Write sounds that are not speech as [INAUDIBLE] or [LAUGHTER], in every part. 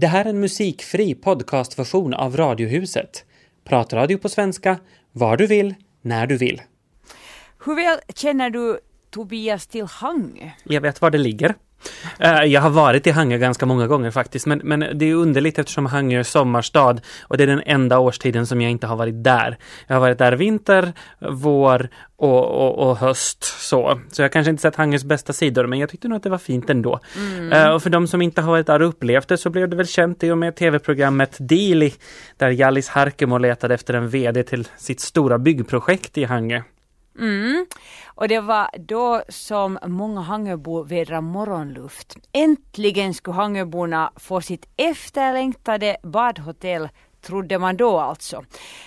Det här är en musikfri podcastversion av Radiohuset. Pratradio på svenska, var du vill, när du vill. Hur väl känner du Tobias till Hangö? Jag vet var det ligger. Eh, Jag har varit i Hangö ganska många gånger faktiskt, men, men det är underligt eftersom Hangö är sommarstad och det är den enda årstiden som jag inte har varit där. Jag har varit där vinter, vår och, och, och höst så. Så jag kanske inte sett Hangös bästa sidor, men jag tyckte nog att det var fint ändå. Eh, Och för de som inte har varit där och upplevt det så blev det väl känt i och med tv-programmet Dili, där Jallis Harkemo letade efter en VD till sitt stora byggprojekt i Hangö. Mm. Och det var då som många Hangöbor vädrade morgonluft. Äntligen skulle Hangöborna få sitt efterlängtade badhotell trodde man då alltså.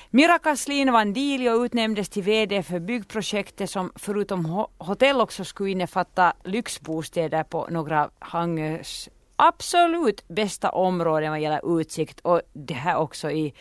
Mira Kaslin Vandilio utnämndes till VD för byggprojektet som förutom hotell också skulle innefatta lyxbostäder på några av Hangös absolut bästa områden vad gäller utsikt och det här också i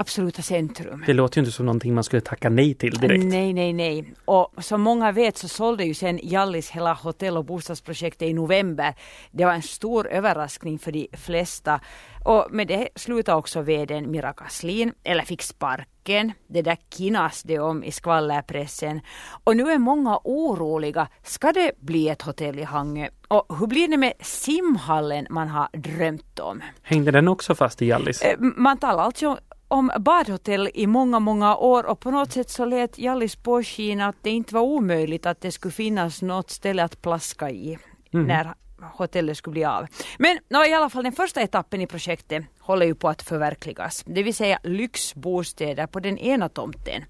absoluta centrum. Det låter ju inte som någonting man skulle tacka nej till direkt. Nej, nej, nej. Och som många vet så sålde ju sen Jallis hela hotell och bostadsprojektet i november. Det var en stor överraskning för de flesta. Och med det slutade också vdn Mira Kaslin, eller fick sparken. Det där kinas det om i skvallerpressen. Och nu är många oroliga. Ska det bli ett hotell i Hangö? Och hur blir det med simhallen man har drömt om? Hängde den också fast i Jallis? Eh, Man talar alltså om badhotell i många, många år och på något sätt så lät Jallis påskina att det inte var omöjligt att det skulle finnas något ställe att plaska i när hotellet skulle bli av. Men nå, i alla fall den första etappen i projektet håller ju på att förverkligas, det vill säga lyxbostäder på den ena tomten.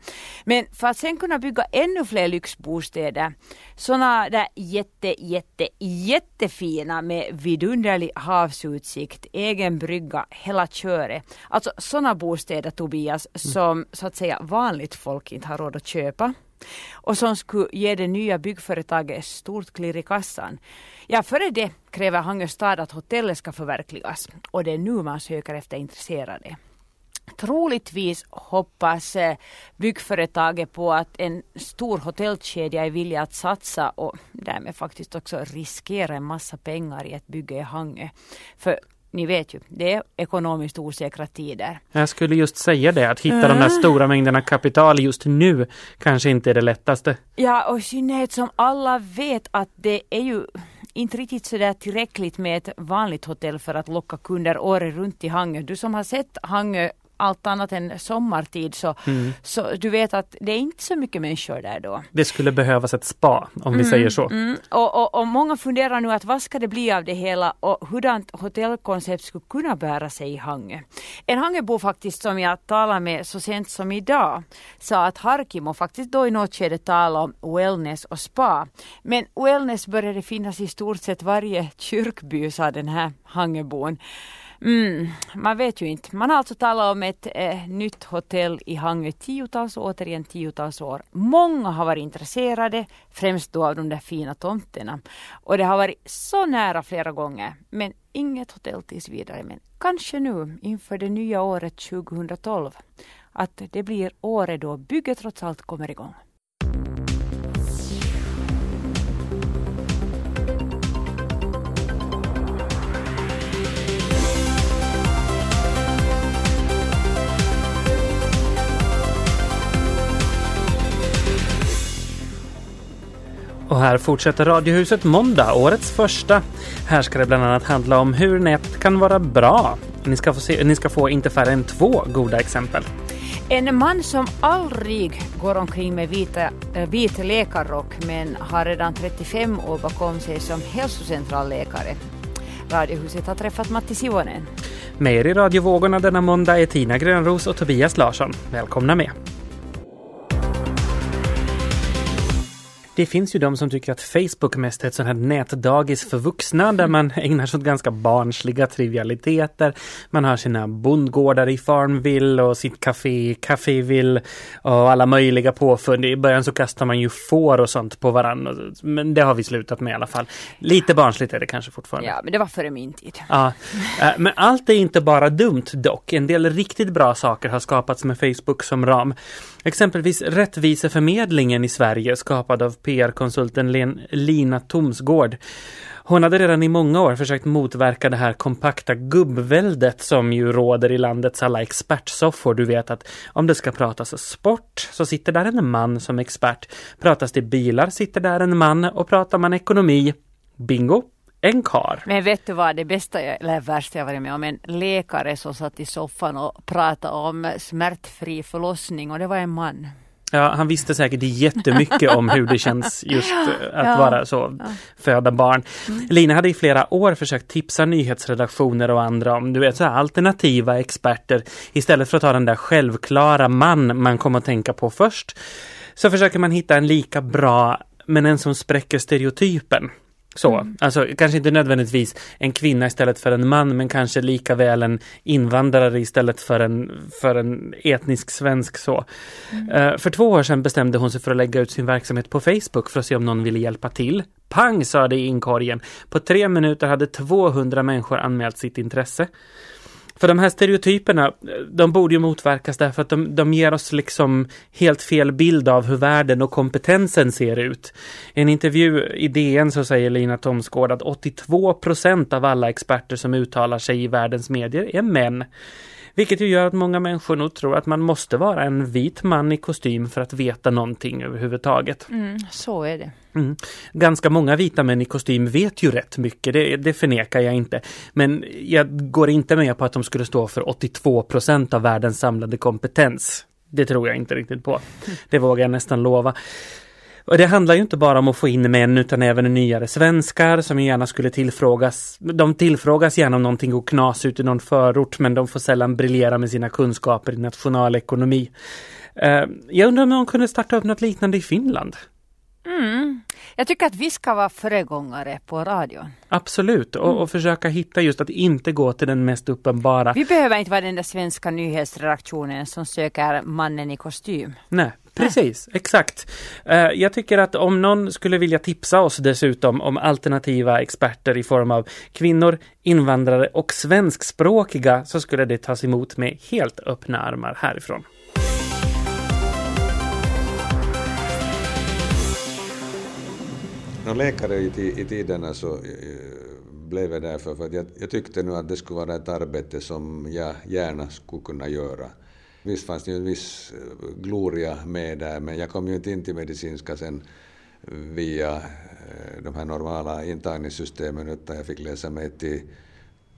Men för att sen kunna bygga ännu fler lyxbostäder, sådana där jätte, jätte, jättefina med vidunderlig havsutsikt, egen brygga, hela köret. Alltså sådana bostäder Tobias som så att säga vanligt folk inte har råd att köpa och som skulle ge det nya byggföretaget ett stort klirr i kassan. Ja, före det kräver Hangö stad att hotellet ska förverkligas och det är nu man söker efter intresserade. Troligtvis hoppas eh, byggföretaget på att en stor hotellkedja är villig att satsa och därmed faktiskt också riskera en massa pengar i ett bygge i Hangö. För ni vet ju, det är ekonomiskt osäkra tider. Jag skulle just säga det, att hitta de där stora mängderna kapital just nu kanske inte är det lättaste. Ja, och i synnerhet som alla vet att det är ju inte riktigt sådär tillräckligt med ett vanligt hotell för att locka kunder året runt i Hangö. Du som har sett Hangö allt annat än sommartid så, så du vet att det är inte så mycket människor där då. Det skulle behövas ett spa, om vi säger så. Mm, och, och, och många funderar nu att vad ska det bli av det hela och hurdant hotellkoncept skulle kunna bära sig i Hangö. En Hangöbo faktiskt som jag talade med så sent som idag sa att Harkimo faktiskt då i något skede talade om wellness och spa. Men wellness började finnas i stort sett varje kyrkby sa den här Hangöbon. Mm, man vet ju inte. Man har alltså talat om ett eh, nytt hotell i Hangö tiotals och återigen tiotals år. Många har varit intresserade, främst då av de där fina tomterna. Och det har varit så nära flera gånger, men inget hotell tills vidare. Men kanske nu inför det nya året 2012 att det blir året då bygget trots allt kommer igång. Och här fortsätter Radiohuset måndag, årets första. Här ska det bland annat handla om hur nätet kan vara bra. Ni ska få, se, ni ska få inte färre än två goda exempel. En man som aldrig går omkring med vita, äh, vit läkarrock men har redan 35 år bakom sig som hälsocentralläkare. Radiohuset har träffat Matti Sivonen. Med er i radiovågorna denna måndag är Tina Grönros och Tobias Larsson. Välkomna med! Det finns ju de som tycker att Facebook mest är ett sånt här nätdagis för vuxna där man [LAUGHS] ägnar sig åt ganska barnsliga trivialiteter. Man har sina bondgårdar i Farmville och sitt café i Caféville och alla möjliga påfund. I början så kastar man ju får och sånt på varandra. Men det har vi slutat med i alla fall. Lite barnsligt är det kanske fortfarande. Ja, men det var före min tid. Ja, eh, men allt är inte bara dumt dock. En del riktigt bra saker har skapats med Facebook som ram. Exempelvis Rättviseförmedlingen i Sverige skapad av PR-konsulten Lina Tomsgård. Hon hade redan i många år försökt motverka det här kompakta gubbväldet som ju råder i landets alla expertsoffor. Du vet att om det ska pratas sport så sitter där en man som expert. Pratas det bilar sitter där en man och pratar man ekonomi, bingo, en kar. Men vet du vad det bästa, eller värsta jag varit med om? En läkare som satt i soffan och pratade om smärtfri förlossning och det var en man. Ja, han visste säkert jättemycket om hur det känns [LAUGHS] just att ja, vara så, ja. föda barn. Mm. Lina hade i flera år försökt tipsa nyhetsredaktioner och andra om du vet, så alternativa experter istället för att ta den där självklara man man kommer att tänka på först. Så försöker man hitta en lika bra men en som spräcker stereotypen. Så, mm. alltså kanske inte nödvändigtvis en kvinna istället för en man men kanske lika väl en invandrare istället för en, för en etnisk svensk så. Mm. Uh, för två år sedan bestämde hon sig för att lägga ut sin verksamhet på Facebook för att se om någon ville hjälpa till. Pang sa det i inkorgen. På tre minuter hade 200 människor anmält sitt intresse. För de här stereotyperna, de borde ju motverkas därför att de, de ger oss liksom helt fel bild av hur världen och kompetensen ser ut. I en intervju i DN så säger Lina Thomsgård att 82 procent av alla experter som uttalar sig i världens medier är män. Vilket ju gör att många människor nog tror att man måste vara en vit man i kostym för att veta någonting överhuvudtaget. Mm, så är det. Mm. Ganska många vita män i kostym vet ju rätt mycket, det, det förnekar jag inte. Men jag går inte med på att de skulle stå för 82 procent av världens samlade kompetens. Det tror jag inte riktigt på. Det vågar jag nästan lova. Och det handlar ju inte bara om att få in män utan även nyare svenskar som gärna skulle tillfrågas. De tillfrågas gärna om någonting går knas ut i någon förort men de får sällan briljera med sina kunskaper i nationalekonomi. Uh, jag undrar om någon kunde starta upp något liknande i Finland? Mm. Jag tycker att vi ska vara föregångare på radion. Absolut, och, och, försöka hitta just att inte gå till den mest uppenbara. Vi behöver inte vara den där svenska nyhetsredaktionen som söker mannen i kostym. Nej, Precis, exakt. Uh, jag tycker att om någon skulle vilja tipsa oss dessutom om alternativa experter i form av kvinnor, invandrare och svenskspråkiga så skulle det tas emot med helt öppna armar härifrån. Någon läkare i, i tiderna så eh, blev jag därför för att jag, jag tyckte nu att det skulle vara ett arbete som jag gärna skulle kunna göra. Visst fanns det ju en viss eh, gloria med där, men jag kom ju inte in till medicinska sen via eh, de här normala intagningssystemen, utan jag fick läsa mig till,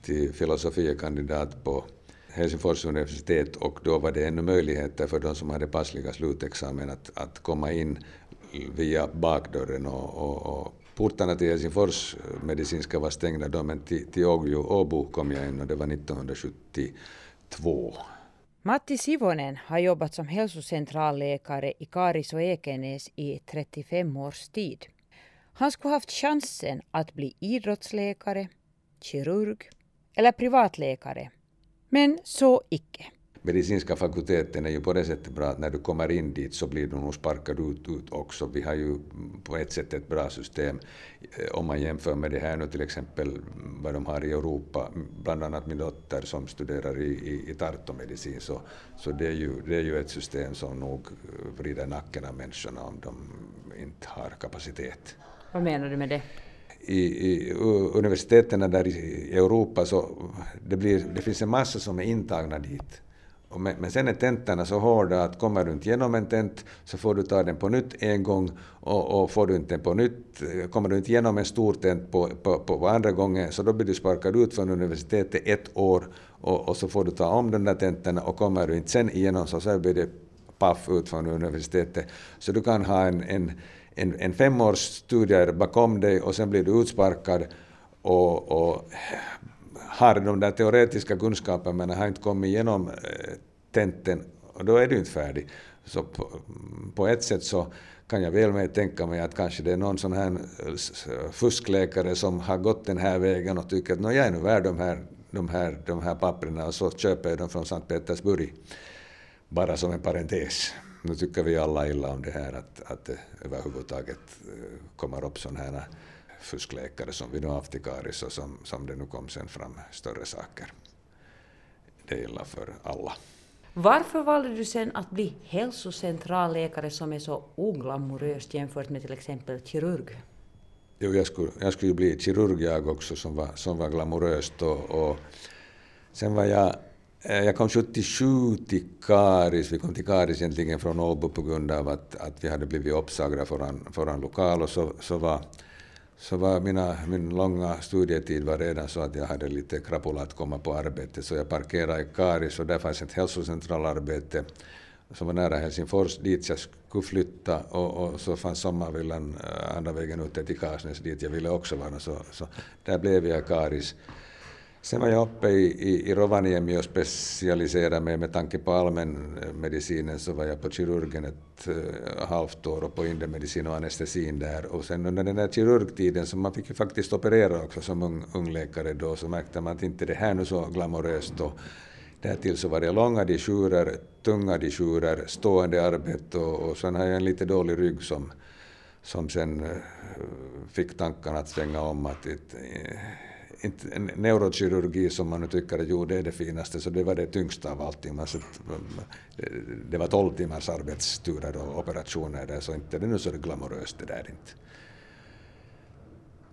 till filosofiekandidat på Helsingfors universitet och då var det ännu möjligheter för de som hade passliga slutexamen att, att komma in via bakdörren och, och, och portarna till Helsingfors medicinska var stängda då, men till, till Åbo kom jag in och det var 1972. Matti Sivonen har jobbat som hälsocentralläkare i Karis och Ekenäs i 35 års tid. Han skulle haft chansen att bli idrottsläkare, kirurg eller privatläkare. Men så icke medicinska fakulteten är ju på det sättet bra att när du kommer in dit så blir du nog sparkad ut, ut också. Vi har ju på ett sätt ett bra system eh, om man jämför med det här nu till exempel vad de har i Europa, bland annat min dotter som studerar i, i, i Tartomedicin, så, så det, är ju, det är ju ett system som nog vrider nacken av människorna om de inte har kapacitet. Vad menar du med det? i, i universiteten där i Europa så det, blir, det finns en massa som är intagna dit men sen är tentorna så hårda att kommer du inte igenom en tent så får du ta den på nytt en gång. Och, och får du inte på nytt, eh, kommer du inte igenom en stor tent på, på, på andra gången så då blir du sparkad ut från universitetet ett år. Och, och så får du ta om de där tentorna och kommer du inte sen igenom så så blir det paff ut från universitetet. Så du kan ha en, en, en, en femårs studier bakom dig och sen blir du utsparkad. Och, och har de där teoretiska kunskaperna men har inte kommit igenom eh, tenten och då är du inte färdig. Så på, på ett sätt så kan jag väl med tänka mig att kanske det är någon sån här eh, fuskläkare som har gått den här vägen och tycker att jag är nu värd de här, de, här, de här papperna och så köper jag dem från Sankt Petersburg. Bara som en parentes. Nu tycker vi alla illa om det här att, att det överhuvudtaget eh, kommer upp sådana här fuskläkare som vi nu haft i Karis och som, som det nu kom sen fram större saker. Det gäller för alla. Varför valde du sen att bli hälsocentralläkare som är så oglamoröst jämfört med till exempel kirurg? Jo, jag skulle, jag skulle ju bli kirurg jag också som var, som var glamoröst och, och sen var jag eh, jag kom 77 till Karis, vi kom till Karis egentligen från Åbo på grund av att, att vi hade blivit uppsagda för en lokal och så, så var så var mina, min långa studietid var redan så att jag hade lite krapula att komma på arbete, så jag parkerade i Karis och där fanns ett hälsocentralarbete som var nära Helsingfors, dit jag skulle flytta och, och så fanns sommarvillan äh, andra vägen ut till Karsnäs dit jag ville också vara, så, så där blev jag Karis. Sen var jag uppe i, i, i Rovaniemi och specialiserade mig med tanke på allmänmedicinen eh, så var jag på kirurgen ett äh, eh, halvt år och på indemedicin och anestesin där. Och sen under den där kirurgtiden så man fick ju faktiskt operera också som ung, ung läkare då så märkte man att inte det här nu så glamoröst. Och därtill så var det långa disjurer, tunga disjurer, stående arbete och, och sen har jag en lite dålig rygg som, som sen eh, fick tankarna att svänga om att it, neurokirurgi som man nu tycker att jo, det är det finaste, så det var det tyngsta av allting. Man, det var tolv timmars arbetsturer och operationer där, så inte det nu så det glamoröst det där inte.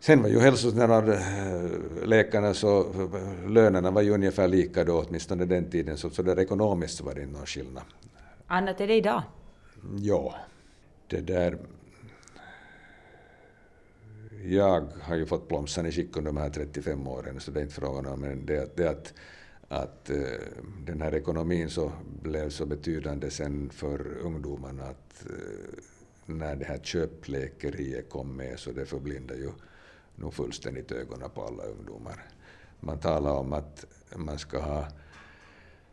Sen var ju hälsoläkarna så lönerna var ju ungefär lika då, åtminstone den tiden, så, så där ekonomiskt var det inte någon skillnad. Annat är det idag? Ja, det där jag har ju fått plomsan i skick under de här 35 åren, så det är inte frågan om men det, det att, att eh, den här ekonomin så blev så betydande sen för ungdomarna att eh, när det här köplekeriet kom med så det förblindade ju nog fullständigt ögonen på alla ungdomar. Man talar om att man ska ha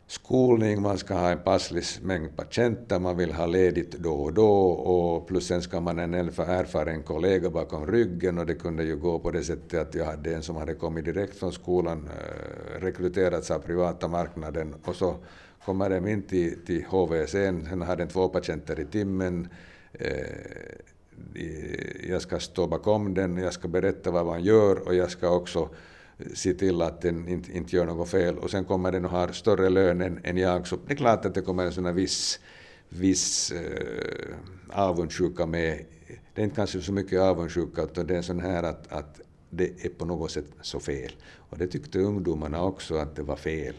skolning, man ska ha en passlig mängd patienter, man vill ha ledigt då och då och plus sen ska man ha en erfaren kollega bakom ryggen och det kunde ju gå på det sättet att jag hade en som hade kommit direkt från skolan, eh, rekryterats av privata marknaden och så kommer de in till, till HVC, sen hade den två patienter i timmen, eh, jag ska stå bakom den, jag ska berätta vad man gör och jag ska också se till att den inte, inte gör något fel och sen kommer den och har större lön än, än jag så det är klart att det kommer en sån här viss, viss äh, avundsjuka med. Det är inte kanske så mycket avundsjuka utan det är en sån här att, att det är på något sätt så fel. Och det tyckte ungdomarna också att det var fel.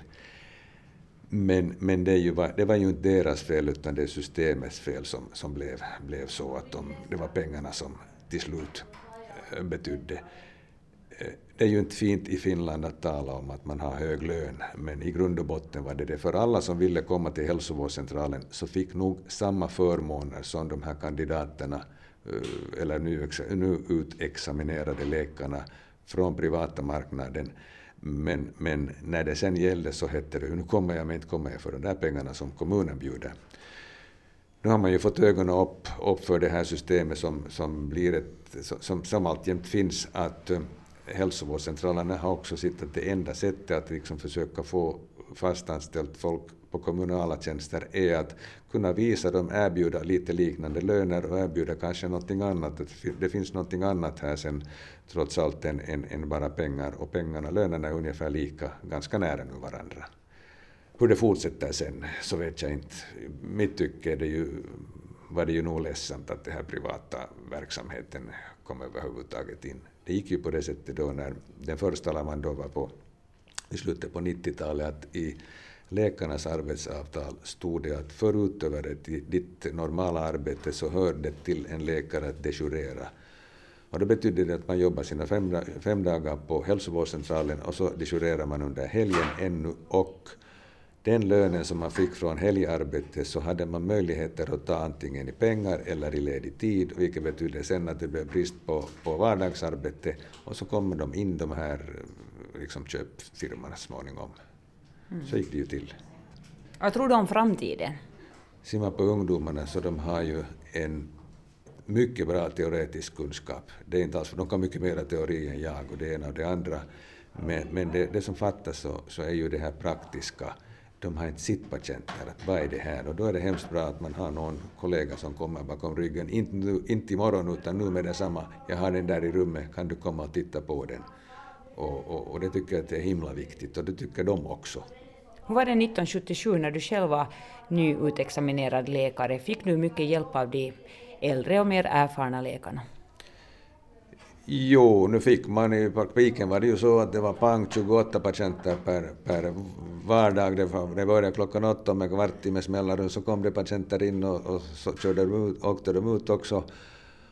Men, men det, ju var, det var ju inte deras fel utan det är systemets fel som, som blev, blev så att de, det var pengarna som till slut eh, betydde det är ju inte fint i Finland att tala om att man har hög lön, men i grund och botten var det det. För alla som ville komma till hälsovårdscentralen så fick nog samma förmåner som de här kandidaterna eh, eller nu, nu utexaminerade läkarna från privata marknaden. Men, men när det sen gällde så hette det nu kommer jag men inte kommer jag för de där pengarna som kommunen bjuder. Nu har man ju fått ögonen upp, upp för det här systemet som, som, blir ett, som, som alltjämt finns att eh, hälsovårdscentralerna har också sett att det enda sättet att liksom försöka få fastanställt folk på kommunala tjänster är att kunna visa dem, erbjuda lite liknande löner och erbjuda kanske någonting annat. Det finns någonting annat här sen trots allt än, än, än bara pengar och pengarna, lönerna är ungefär lika, ganska nära nu varandra. Hur det fortsätter sen så vet jag inte. Mitt tycke är det ju, var det ju nog ledsamt att den här privata verksamheten kom överhuvudtaget in det gick ju på det sättet då när den första laman då var på i slutet på 90-talet att i läkarnas arbetsavtal stod det att förutöver ditt normala arbete så hör det till en läkare att dejourera. Och det betydde det att man jobbar sina fem, fem dagar på hälsovårdscentralen och så dejurerar man under helgen ännu och den lönen som man fick från helgarbete så hade man möjligheter att ta antingen i pengar eller i ledig tid, vilket betyder sen att det blev brist på, på vardagsarbete och så kommer de in de här liksom, köpfirmorna småningom. Mm. Så gick det ju till. Vad tror du om framtiden? Ser man på ungdomarna så de har ju en mycket bra teoretisk kunskap. Det är inte alls, för de kan mycket mer teori än jag och det ena och det andra. Men, men det, det som fattas så, så är ju det här praktiska de har inte sitt patienter, att vad är det här? Och då är det hemskt bra att man har någon kollega som kommer bakom ryggen, inte, nu, inte imorgon utan nu med detsamma, jag har den där i rummet, kan du komma och titta på den? Och, och, och det tycker jag att det är himla viktigt och det tycker de också. Hur var det 1977 när du själv var nyutexaminerad läkare? Fick du mycket hjälp av de äldre och mer erfarna läkarna? Jo, nu fick man i praktiken var det ju så att det var pang 28 patienter per, per vardag. Det, var, det började klockan åtta med kvart timmes mellanrum så kom det patienter in och, och så körde de ut, åkte de ut också.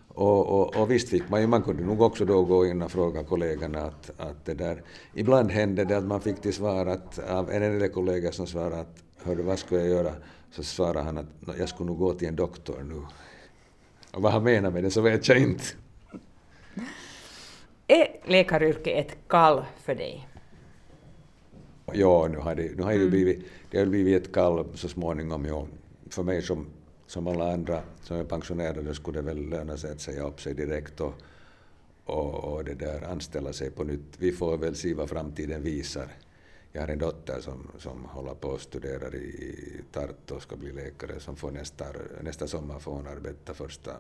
Och, och, och visst fick man ju, man kunde nog också då gå in och fråga kollegorna att, att det där. Ibland hände det att man fick till svar att av en äldre kollega som svarade att hördu vad ska jag göra? Så svarade han att jag skulle nog gå till en doktor nu. Och vad han menar med det så vet jag inte. Är läkaryrket ett kall för dig? Ja, nu har det, nu har det mm. blivit, det har blivit ett kall så småningom. Ja. För mig som, som alla andra som är pensionerade skulle det väl löna sig att säga upp sig direkt och, och, och det där anställa sig på nytt. Vi får väl se vad framtiden visar. Jag har en dotter som, som håller på och studerar i Tartu och ska bli läkare som får nästa, nästa sommar får hon arbeta första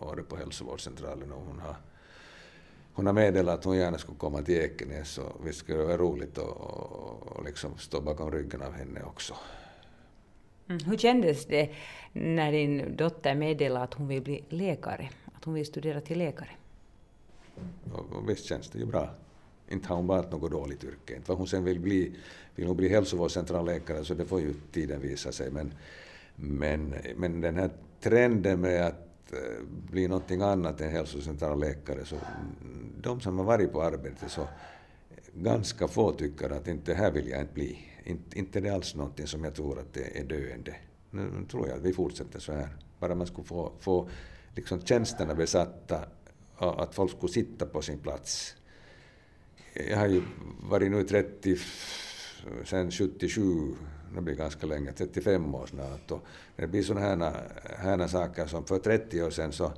året på hälsovårdscentralen och hon har hon har meddelat att hon gärna skulle komma till Ekenäs och visst skulle det vara roligt att och liksom stå bakom ryggen av henne också. Mm. Hur kändes det när din dotter meddelade att hon vill bli läkare, att hon vill studera till läkare? Och, och visst känns det ju bra. Inte har hon valt något dåligt yrke. Inte vad hon sen vill bli, vill hon bli hälsovårdscentralläkare så det får ju tiden visa sig. Men, men, men den här trenden med att Eh, bli någonting annat än hälsocentralläkare så de som har varit på arbetet så ganska få tycker att inte här vill jag inte bli. Inte, inte det är alls någonting som jag tror att det är döende. Nu tror jag att vi fortsätter så här. Bara man skulle få, få liksom tjänsterna besatta, att folk skulle sitta på sin plats. Jag har ju varit nu 30, sen 77 det blir ganska länge, 35 år snart. Och det blir sådana här, här saker som för 30 år sedan så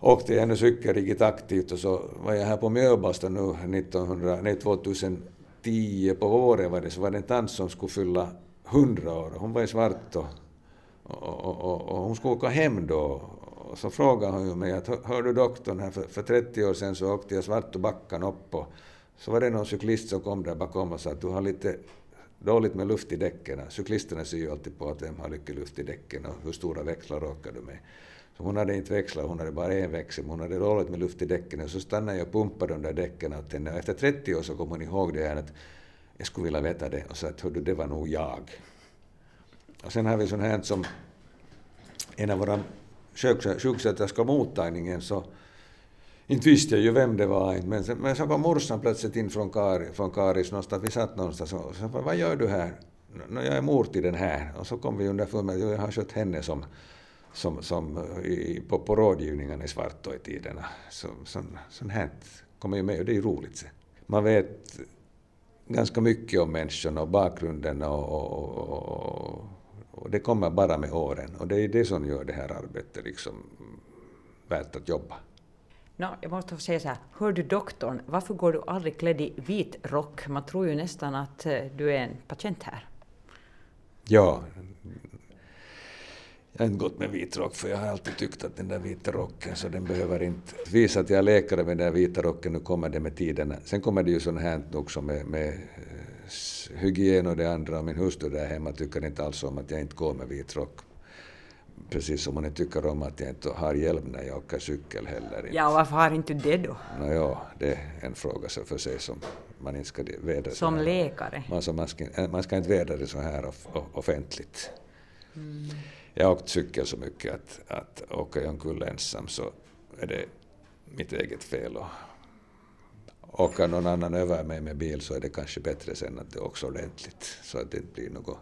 åkte jag ännu cykel riktigt aktivt och så var jag här på Mjöbasta nu 1900, nej, 2010 på våren var det, så var det en tant som skulle fylla 100 år. Hon var i svart och, och, och, och hon skulle åka hem då. Och så frågade hon ju mig att hör du doktorn här, för, för 30 år sedan så åkte jag svart och backan upp och så var det någon cyklist som kom där bakom och sa att du har lite dåligt med luft i däcken. Cyklisterna ser ju alltid på att vem har mycket luft i däcken och hur stora växlar råkar du med. Så hon hade inte växlar, hon hade bara en växel, men hon hade dåligt med luft i däcken. Och så stannade jag och pumpade de där däcken åt henne. Och efter 30 år så kom hon ihåg det här att jag skulle vilja veta det och sa att hördu, det var nog jag. Och sen har vi sånt här som en av våra sjuksköterskor mottagningen så inte visste jag ju vem det var, men, sen, men så kom morsan plötsligt in från, Kari, från Karis någonstans, vi satt någonstans och så vad gör du här? Nå, jag är mor till den här. Och så kom vi underfund med att jag har skött henne som, som, som i, på, på rådgivningen i Svartå i tiderna. Så, så, sånt här kommer ju med och det är ju roligt. Man vet ganska mycket om människorna och bakgrunden och, och, och, och, det kommer bara med åren. Och det är det som gör det här arbetet liksom värt att jobba. No, jag måste få säga så här, hör du doktorn, varför går du aldrig klädd i vit rock? Man tror ju nästan att eh, du är en patient här. Ja, jag har inte gått med vit rock för jag har alltid tyckt att den där vita rocken så den behöver inte visa att jag är läkare med den där vita rocken, nu kommer det med tiden. Sen kommer det ju sånt här också med, med eh, hygien och det andra och min hustru där hemma tycker inte alls om att jag inte går med vit rock Precis som hon inte tycker om att jag inte har hjälm när jag åker cykel heller. Ja, varför har inte det då? No, ja, det är en fråga för sig som man inte ska vädra. Som läkare? Man, så man, ska, man ska inte vädra det så här off, offentligt. Mm. Jag har åkt cykel så mycket att, att åker jag omkull ensam så är det mitt eget fel. Och åker någon annan över mig med bil så är det kanske bättre sen att det åks ordentligt så att det inte blir något,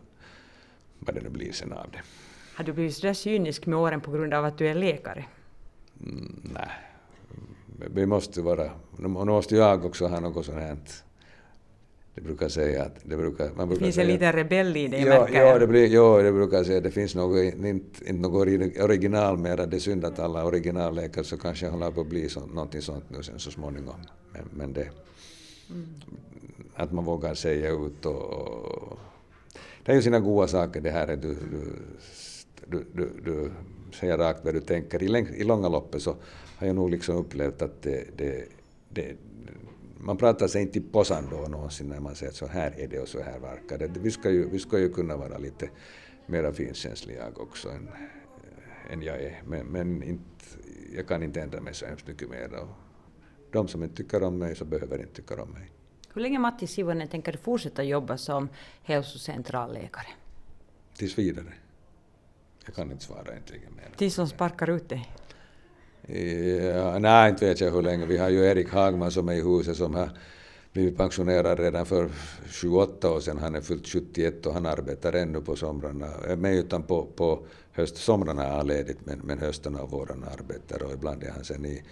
vad det nu blir sen av det. Har du blivit sådär cynisk med åren på grund av att du är läkare? Mm, nej. Vi måste vara... Nu måste jag också ha något sånt här det brukar säga att det brukar... Man brukar det finns en liten rebell i det, ja, märker ja, det blir, ja, det brukar säga det finns något, inte, inte något original mer, det är synd att alla originalläkare så kanske håller på att bli så, någonting sånt nu sen så småningom. Men, men det... Mm. Att man vågar säga ut och, och... Det är ju sina goda saker det här, du, du du, du, du säger rakt vad du tänker. I, läng, I långa loppet så har jag nog liksom upplevt att det, det, det, man pratar sig inte i påsan då någonsin när man säger att så här är det och så här verkar det. Vi ska ju, vi ska ju kunna vara lite mera finkänslig jag också än, än jag är. Men, men inte, jag kan inte ändra mig så hemskt mycket mer. Och de som inte tycker om mig så behöver inte tycka om mig. Hur länge Matti Sivonen tänker du fortsätta jobba som hälsocentralläkare? Tills vidare. Jag kan inte svara egentligen mer. De sparkar ut dig? Ja, nej, inte vet jag hur länge. Vi har ju Erik Hagman som är i huset som har blivit pensionerad redan för 28 år sedan. Han är fyllt 71 och han arbetar ännu på somrarna. Men utan på, på höst, somrarna har han ledigt men, men hösten och våren arbetar och ibland är han sen i,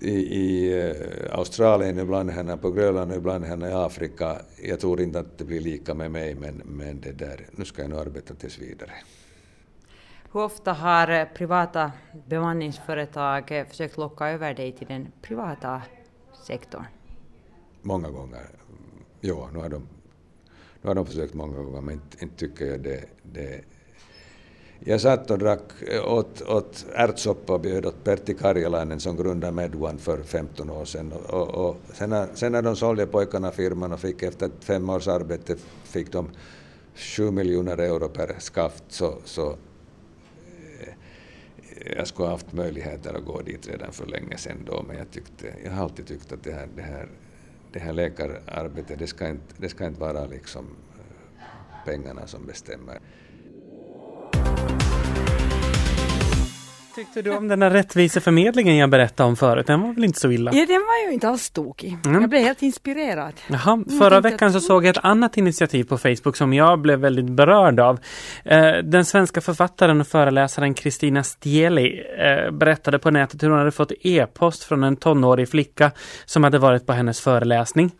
i, i uh, Australien, ibland är han på Grönland och ibland är han i Afrika. Jag tror inte att det blir lika med mig men, men det där, nu ska jag nog arbeta tills vidare. Hur ofta har eh, privata bemanningsföretag eh, försökt locka över dig till den privata sektorn? Många gånger. Mm, ja, nu har de, nu har de försökt många gånger men inte, inte tycker jag det, det jag satt och drack, eh, åt, åt ärtsoppa och bjöd åt Pertti Karjalainen som grundade Medone för 15 år sedan. Och, och, och sen, när, sen när de sålde pojkarna firman och fick efter fem års arbete fick de 7 miljoner euro per skaft så, så jag skulle ha haft möjligheter att gå dit redan för länge sedan då, men jag, tyckte, jag har alltid tyckt att det här, det här, det här läkararbetet, det ska, inte, det ska inte vara liksom eh, pengarna som bestämmer. Tyckte du om den där rättviseförmedlingen jag berättade om förut? Den var väl inte så illa? Ja, den var ju inte alls tokig. Mm. Jag blev helt inspirerad. Jaha, mm, förra veckan så såg jag ett annat initiativ på Facebook som jag blev väldigt berörd av. Eh, den svenska författaren och föreläsaren Kristina Stieli eh, berättade på nätet hur hon hade fått e-post från en tonårig flicka som hade varit på hennes föreläsning.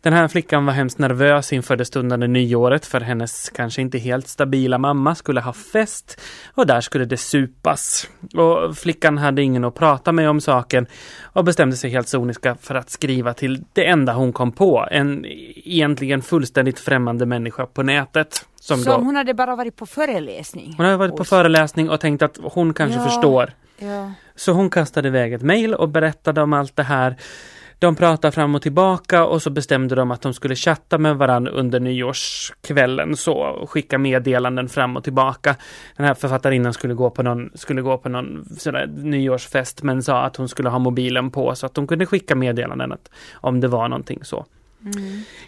Den här flickan var hemskt nervös inför det stundande nyåret för hennes kanske inte helt stabila mamma skulle ha fest och där skulle det supas. Och flickan hade ingen att prata med om saken och bestämde sig helt soniska för att skriva till det enda hon kom på, en egentligen fullständigt främmande människa på nätet. Som, som då, hon hade bara varit på föreläsning? Hon hade varit på föreläsning och tänkt att hon kanske ja, förstår. Ja. Så hon kastade iväg ett mejl och berättade om allt det här de pratade fram och tillbaka och så bestämde de att de skulle chatta med varandra under nyårskvällen så och skicka meddelanden fram och tillbaka. Den här författarinnan skulle gå på någon, skulle gå på någon sådär nyårsfest men sa att hon skulle ha mobilen på så att de kunde skicka meddelanden att om det var någonting så.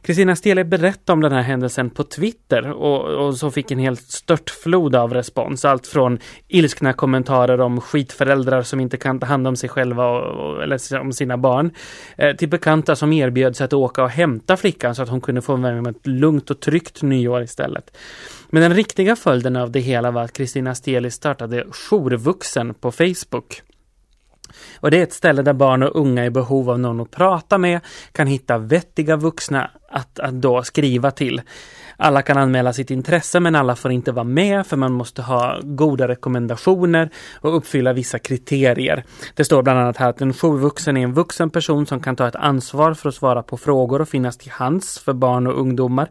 Kristina mm. Stele berättade om den här händelsen på Twitter och, och, så fick en helt störtflod av respons. Allt från ilskna kommentarer om skitföräldrar som inte kan ta hand om sig själva och, och, eller om sina barn. Eh, till bekanta som erbjöd sig att åka och hämta flickan så att hon kunde få med ett lugnt och tryggt nyår istället. Men den riktiga följden av det hela var att Kristina Steli startade Jourvuxen på Facebook. Och det är ett ställe där barn och unga i behov av någon att prata med kan hitta vettiga vuxna att, att då skriva till. Alla kan anmäla sitt intresse men alla får inte vara med för man måste ha goda rekommendationer och uppfylla vissa kriterier. Det står bland annat här att en jourvuxen är en vuxen person som kan ta ett ansvar för att svara på frågor och finnas till hands för barn och ungdomar.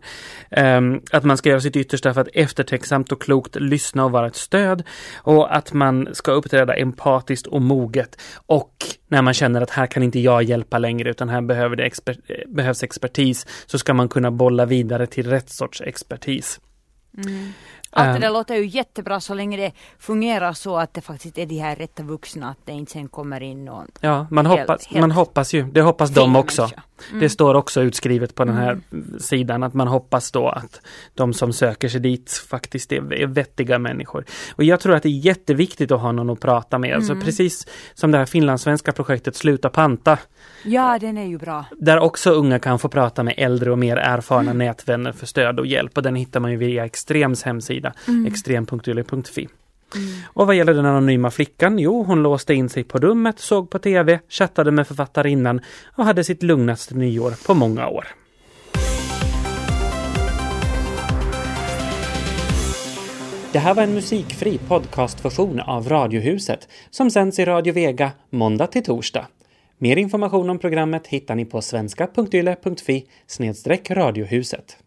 Ehm, att man ska göra sitt yttersta för att eftertänksamt och klokt lyssna och vara ett stöd. Och att man ska uppträda empatiskt och moget. Och när man känner att här kan inte jag hjälpa längre utan här behöver det exper eh, behövs expertis så ska man kunna bolla vidare till rätt sorts expertis. Mm. Allt det där låter ju jättebra så länge det fungerar så att det faktiskt är de här rätta vuxna, att det inte sen kommer in någon. Ja, man, helt, hoppas, helt man hoppas ju, det hoppas de också. Mm. Det står också utskrivet på den här mm. sidan att man hoppas då att de som söker sig dit faktiskt är, är vettiga människor. Och jag tror att det är jätteviktigt att ha någon att prata med. Alltså mm. Alltså precis som det här finlandssvenska projektet Sluta panta. Ja, den är ju bra. Där också unga kan få prata med äldre och mer erfarna mm. nätvänner för stöd och hjälp. Och den hittar man ju via Extrems hemsida, mm. extrem.yle.fi. Mm. Och vad gäller den anonyma flickan? Jo, hon låste in sig på rummet, såg på TV, chattade med författarinnan och hade sitt lugnaste nyår på många år. Det här var en musikfri podcastversion av Radiohuset som sänds i Radio Vega måndag till torsdag. Mer information om programmet hittar ni på svenska.yle.fi radiohuset.